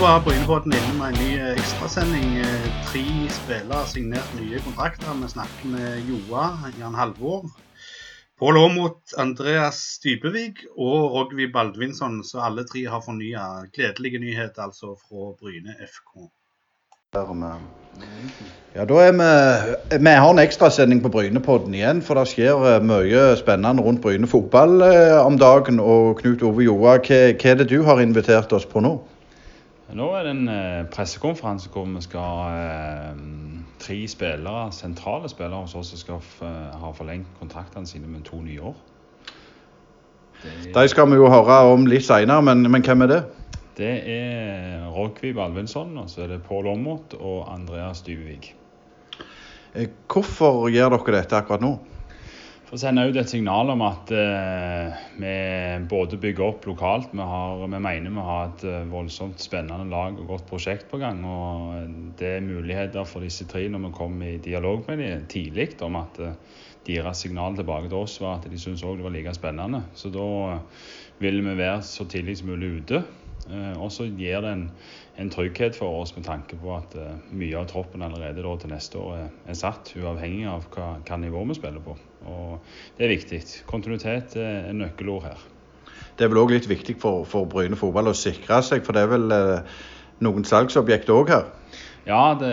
var Brynepodden inne med en ny eh, ekstrasending. Eh, Tre spillere har signert nye kontrakter. Vi snakker med Joa, Jan Halvor, Pål Aamodt, Andreas Dybevik og Rogvi Baldvinsson. Så alle tre har fornya. Gledelige nyheter altså fra Bryne FK. Ja, da er vi Vi har en ekstrasending på Brynepodden igjen, for det skjer eh, mye spennende rundt Bryne fotball om dagen. Og Knut Ove Joa, hva, hva er det du har invitert oss på nå? Nå er det en eh, pressekonferanse hvor vi skal ha eh, tre spillere, sentrale spillere hos oss som skal f ha forlengt kontraktene sine med to nye år. Det, De skal vi jo høre om litt seinere, men, men hvem er det? det er Rogvi Balvinsson, og så er det Pål Aamodt og Andreas Dyvevik. Eh, Hvorfor gjør dere dette akkurat nå? For å sende ut et signal om at eh, vi både bygger opp lokalt, vi, har, vi mener vi har et eh, voldsomt spennende lag og godt prosjekt på gang. Og det er muligheter for disse tre når vi kommer i dialog med dem tidlig om at eh, deres signal tilbake til oss var at de syntes òg det var like spennende. Så da eh, vil vi være så tidlig som mulig ute. Eh, og så gir det en, en trygghet for oss med tanke på at eh, mye av troppen allerede til neste år er, er satt, uavhengig av hva, hva nivå vi spiller på. Og det er viktig. Kontinuitet er nøkkelord her. Det er vel òg litt viktig for, for Bryne fotball å sikre seg, for det er vel eh, noen salgsobjekt òg her? Ja, det,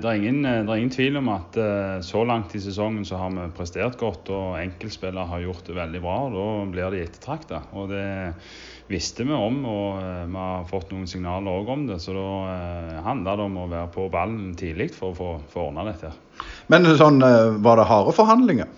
det, er ingen, det, er ingen, tvil om at eh, så langt i sesongen så har vi prestert godt, og enkeltspillere har gjort det veldig bra. og Da blir de ettertrakta. Og det visste vi om, og eh, vi har fått noen signaler òg om det. Så da eh, handler det om å være på ballen tidlig for å få, få ordna dette. Men sånn, var det harde forhandlinger?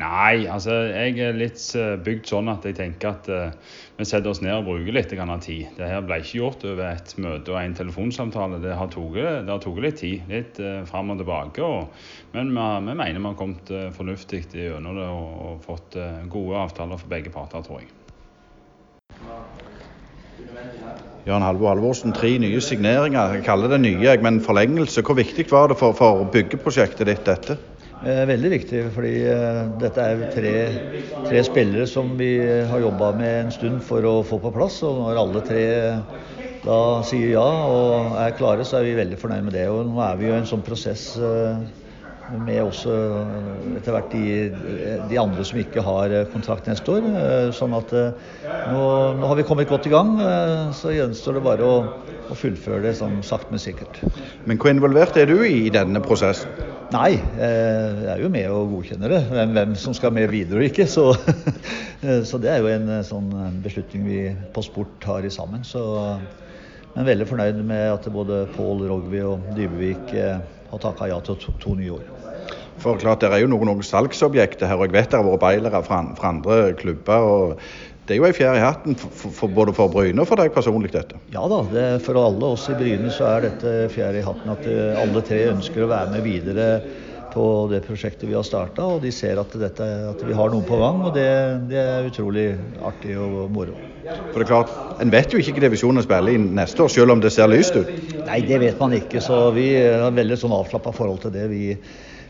Nei, altså jeg er litt bygd sånn at jeg tenker at uh, vi setter oss ned og bruker litt av tid. Det her ble ikke gjort over et møte og en telefonsamtale. Det har tatt litt tid. Litt uh, fram og tilbake. Og, men vi, vi, mener vi har kommet uh, fornuftig gjennom det og, og fått uh, gode avtaler for begge parter, tror jeg. Jan Halvor Halvorsen, tre nye signeringer. Jeg kaller det nye, men forlengelse. Hvor viktig var det for, for byggeprosjektet ditt, dette? Eh, veldig viktig, fordi eh, dette er tre, tre spillere som vi har jobba med en stund for å få på plass. Og når alle tre da sier ja og er klare, så er vi veldig fornøyd med det. Og nå er vi jo i en sånn prosess eh, med også etter hvert de, de, andre som ikke har kontrakt neste år. Sånn at nå, nå har vi kommet godt i gang. Så gjenstår det bare å, å fullføre det sånn sakte, men sikkert. Men hvor involvert er du i denne prosessen? Nei, jeg er jo med og godkjenner det. Hvem, hvem som skal med videre og ikke. Så, så, det er jo en sånn beslutning vi på sport tar i sammen. Så, men veldig fornøyd med at både Pål Rogvi og Dybevik har takka ja til to, to nye år. For klart, Det er jo noen, noen salgsobjekter her, og jeg vet det har vært beilere fra, fra, andre klubber. og Det er jo ei fjær i hatten for, for, både for Bryne og for deg personlig, dette? Ja da, det, for alle oss i Bryne så er dette fjær i hatten at alle tre ønsker å være med videre på det prosjektet vi har starta. Og de ser at, dette, at, vi har noe på gang, og det, det, er utrolig artig og moro. For det er klart, En vet jo ikke hvilken divisjon spiller i neste år, selv om det ser lyst ut? Nei, det vet man ikke. Så vi har veldig sånn avslappa forhold til det. Vi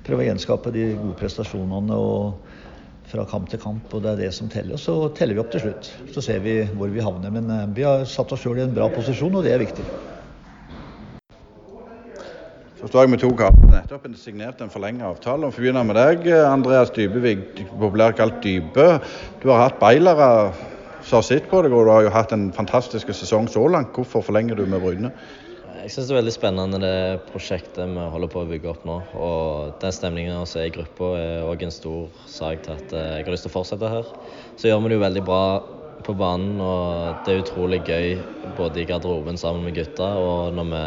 prøver å gjenskape de gode prestasjonene og fra kamp til kamp, og det er det som teller. Så teller vi opp til slutt. Så ser vi hvor vi havner. Men vi har satt oss sjøl i en bra posisjon, og det er viktig. Så står jeg med to kamper. Nettopp signert en forlenget avtale. Og begynner med deg, Andreas Dybevik, populært kalt Dybe. Du har hatt beilere som har sett på deg, og du har jo hatt en fantastisk sesong så langt. Hvorfor forlenger du med Bryne? Jeg syns det er veldig spennende det prosjektet vi holder på å bygge opp nå. Og den stemningen vi er i gruppa er òg en stor sak til at jeg har lyst til å fortsette her. Så gjør vi det jo veldig bra på banen, og det er utrolig gøy både i garderoben sammen med gutta og når vi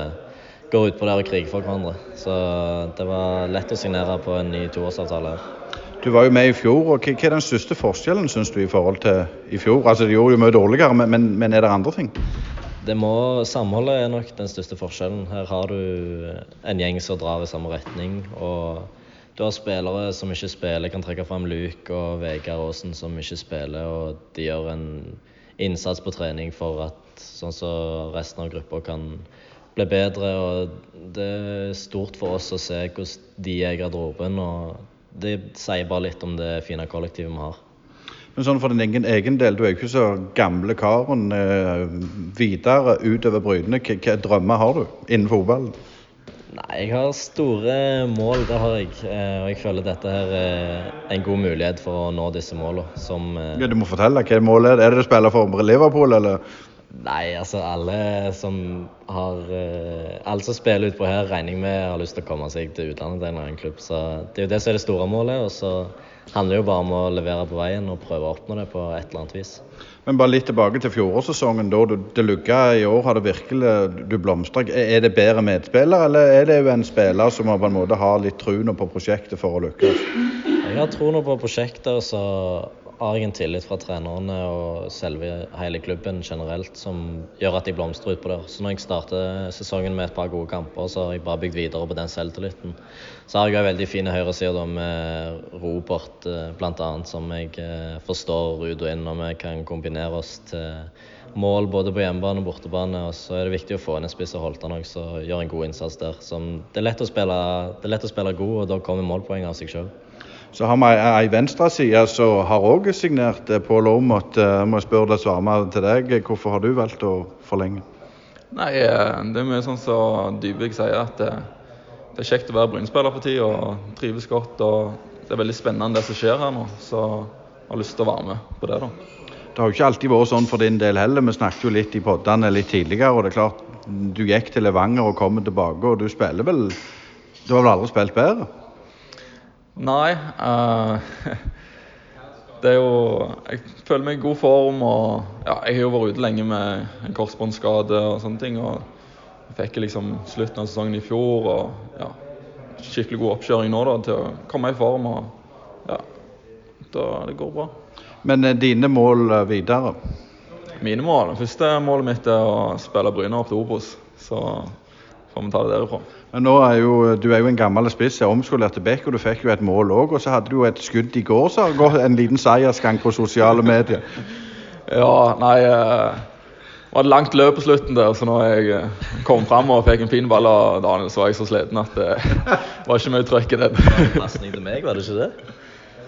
går utpå der og kriger for hverandre. Så det var lett å signere på en ny toårsavtale her. Du var jo med i fjor. og Hva er den største forskjellen synes du, i forhold til i fjor? Altså, De gjorde jo mye dårligere, men, men er det andre ting? Det må, Samholdet er nok den største forskjellen. Her har du en gjeng som drar i samme retning. og Du har spillere som ikke spiller. Kan trekke fram Luke og Vegard Aasen som ikke spiller. og De gjør en innsats på trening for at sånn så resten av gruppa kan bli bedre. og Det er stort for oss å se hvordan de er i garderoben. og Det sier bare litt om det fine kollektivet vi har. Men sånn for din egen, egen del, du er jo ikke så gamle karen. Eh, videre utover Bryne, hva drømmer har du innen fotballen? Nei, jeg har store mål, det har jeg. Eh, og jeg føler dette her er en god mulighet for å nå disse målene. Som eh, ja, Du må fortelle. Hva er målet? Er det å spille for Liverpool, eller? Nei, altså alle som har uh, Alle som spiller utpå her, regner jeg med har lyst til å komme seg til utlandet til en eller annen klubb. Så det er jo det som er det store målet. Og så handler det jo bare om å levere på veien og prøve å oppnå det på et eller annet vis. Men bare litt tilbake til fjorårssesongen. Da det lugga i år, har det virkelig du blomstra. Er det bedre medspiller, eller er det jo en spiller som på en måte har litt troen på prosjektet for å lykkes? Jeg har troen på prosjektet, og så har tillit fra trenerne og selve hele klubben generelt som gjør at jeg blomstrer utpå der. Så når jeg starter sesongen med et par gode kamper, så har jeg bare bygd videre på den selvtilliten. Så har jeg òg veldig fine høyresider med Robert eh, bl.a., som jeg eh, forstår ut og inn, og vi kan kombinere oss til mål både på hjemmebane og bortebane. Og så er det viktig å få inn en spiss og Holtan òg, som gjør en god innsats der. Så det, er lett å spille, det er lett å spille god, og da kommer målpoeng av seg sjøl. Så har vi ei venstreside som har òg signert eh, Pål Aamodt. Eh, jeg må spørre deg svare til deg. Hvorfor har du valgt å forlenge? Nei, eh, Det er mye sånn som Dybvik sier, at det, det er kjekt å være Bryne-spiller for tida og trives godt. og Det er veldig spennende det som skjer her nå, så jeg har lyst til å være med på det. da. Det har jo ikke alltid vært sånn for din del heller. Vi snakket jo litt i poddene litt tidligere. og det er klart, Du gikk til Levanger og kommer tilbake, og du spiller vel Du har vel aldri spilt bedre? Nei. Uh, det er jo Jeg føler meg i god form. og ja, Jeg har jo vært ute lenge med en korsbåndskade og sånne ting. og jeg fikk liksom slutten av sesongen i fjor og ja, skikkelig god oppkjøring nå da, til å komme i form. og ja, da Det går bra. Men eh, dine mål eh, videre? Mine mål? Det første målet mitt er å spille Bryne opp til Obos. Så får vi ta det derifra. Nå er jo, du er jo en gammel spiss, er omskolert til back, og du fikk jo et mål òg. Og så hadde du jo et skudd i går, så har gått en liten seiersgang på sosiale medier. ja, nei eh, Det var et langt løp på slutten der, så når jeg eh, kom fram og fikk en fin ball av Daniel, så var jeg så sliten at det var ikke mye trøkk i den. Pasning til meg, var det ikke det?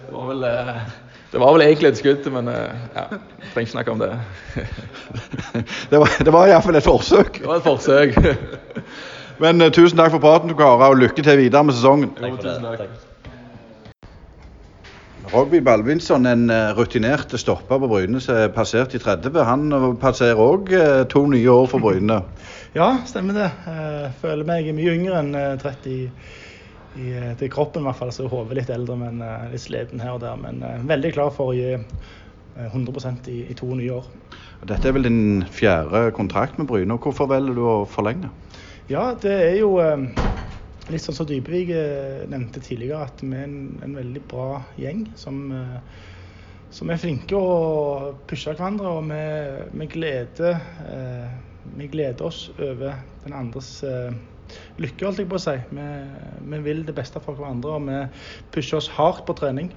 Det var vel, eh, det var vel egentlig et skudd, men ja, jeg trenger ikke snakke om det. det var, det var iallfall et forsøk. Det var et forsøk. Men uh, tusen takk for praten, Kara, og lykke til videre med sesongen. Takk for det. Takk. Rogby Balvinsson, en uh, rutinert stopper på Bryne som er passert i 30. Han uh, passerer òg to nye år for Bryne. ja, stemmer det. Jeg føler meg mye yngre enn 30 i, i, til kroppen, i hvert fall. Så hodet litt eldre, men litt sliten her og der. Men veldig klar for å gi 100 i, i to nye år. Dette er vel din fjerde kontrakt med Bryne. Hvorfor velger du å forlenge? Ja, det er jo eh, litt sånn som Dybevik eh, nevnte tidligere, at vi er en, en veldig bra gjeng som, eh, som, er flinke å pushe hverandre. Og vi, vi, gleder, vi, gleder, oss over den andres lykke, holdt jeg på å si. Vi, vi vil det beste for hverandre, og vi pusher oss hardt på trening.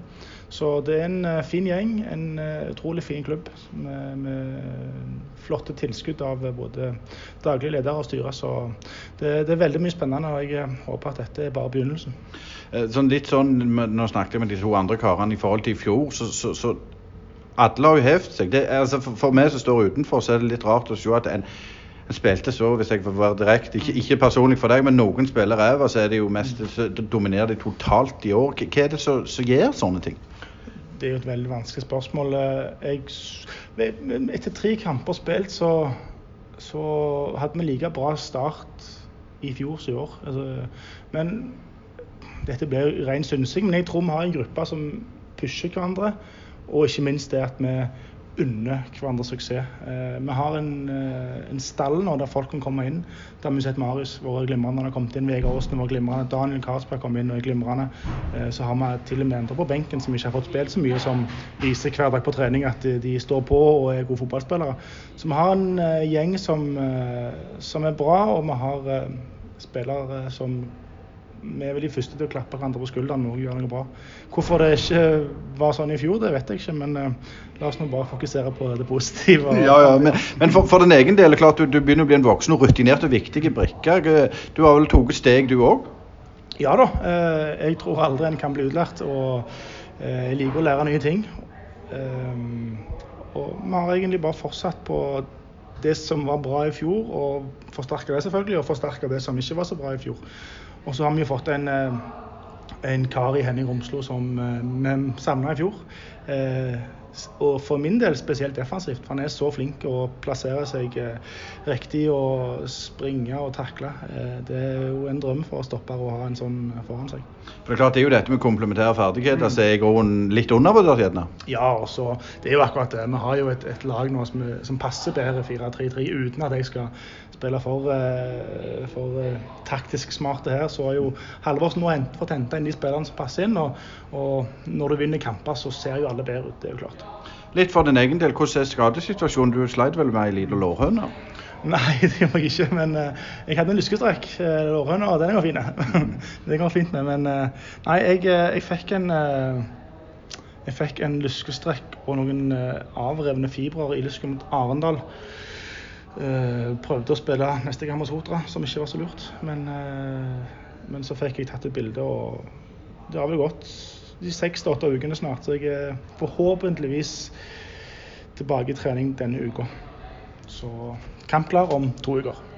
Så det er en uh, fin gjeng, en uh, utrolig fin klubb med, med, flotte tilskudd av både daglig leder og styre. Så det, det, er veldig mye spennende, og jeg håper at dette er bare begynnelsen. Sånn litt sånn, Nå snakket jeg med de to andre karene i forhold til i fjor. så, så, så alle har jo hevd seg. Det, altså for, for meg som står utenfor, så er det litt rart å se at en spilte så, hvis jeg får være direkte, ikke, ikke, personlig for deg, men noen spiller ræva, så er det jo mest, så dominerer de totalt i år. Hva er det som gjør sånne ting? Det er jo et veldig vanskelig spørsmål. Jeg, etter tre kamper spilt, så, så hadde vi like bra start i fjor som i år. Altså, men dette blir ren synsing. Men jeg tror vi har en gruppe som pusher hverandre. Og ikke minst det at vi unner hverandre suksess. Eh, vi har en, eh, en, stall nå der folk kan komme inn. Der vi sett Marius vært glimrende. Har kommet inn. Vegard Aasen var glimrende. Daniel Karlsberg kom inn og er glimrende. Eh, så har vi til og med andre på benken som ikke har fått spilt så mye, som viser hver dag på trening at de, står på og er gode fotballspillere. Så vi har en gjeng som, som, er bra, og vi har spillere som vi er vel de første til å klappe hverandre på skulderen når vi gjør noe bra. Hvorfor det ikke var sånn i fjor, det vet jeg ikke, men uh, la oss nå bare fokusere på det positive. Ja, ja, Men, men for, for, din egen del, klart du, du, begynner å bli en voksen og rutinert og viktig brikke. Du har vel tatt steg, du òg? Ja da. Uh, jeg tror aldri en kan bli utlært. og uh, Jeg liker å lære nye ting. Og vi har egentlig bare fortsatt på det som var bra i fjor, og forsterka det selvfølgelig, og forsterka det som ikke var så bra i fjor. Og så har vi jo fått en, en kar i Henning Romslo som vi savna i fjor. Og for min del spesielt defensivt. For han er så flink å plassere seg eh, riktig og springe og takle. Eh, det er jo en drøm for å stoppe å ha en sånn foran seg. For Det er klart det er jo dette med komplementære ferdigheter mm. som er i grunnen litt undervurdert gjerne? Ja, og så det er jo akkurat det. Vi har jo et, et lag nå som, som passer bedre 4-3-3 uten at jeg skal spille for, eh, for taktisk smarte her. Så har jo Halvorsen nå fått henta inn de spillerne som passer inn. Og, og når du vinner kamper, så ser jo alle bedre ut. Det er jo klart. Litt for din egen del, hvordan er skadesituasjonen? Du sleit vel med ei lita lårhøne? Nei, det gjorde jeg ikke. Men uh, jeg hadde en lyskestrekk. Uh, lårhøna, og den går fin. det går fint med. Men uh, nei, jeg, jeg, fikk en jeg fikk en lyskestrekk og noen avrevne fibrer i lysken mot Arendal. prøvde å spille neste gang mot Sotra, som ikke var så lurt. Men, men så fikk jeg tatt et bilde, og det har vel gått de seks til åtte ukene snart. Så jeg er forhåpentligvis tilbake i trening denne uka. Så kampklar om to uker.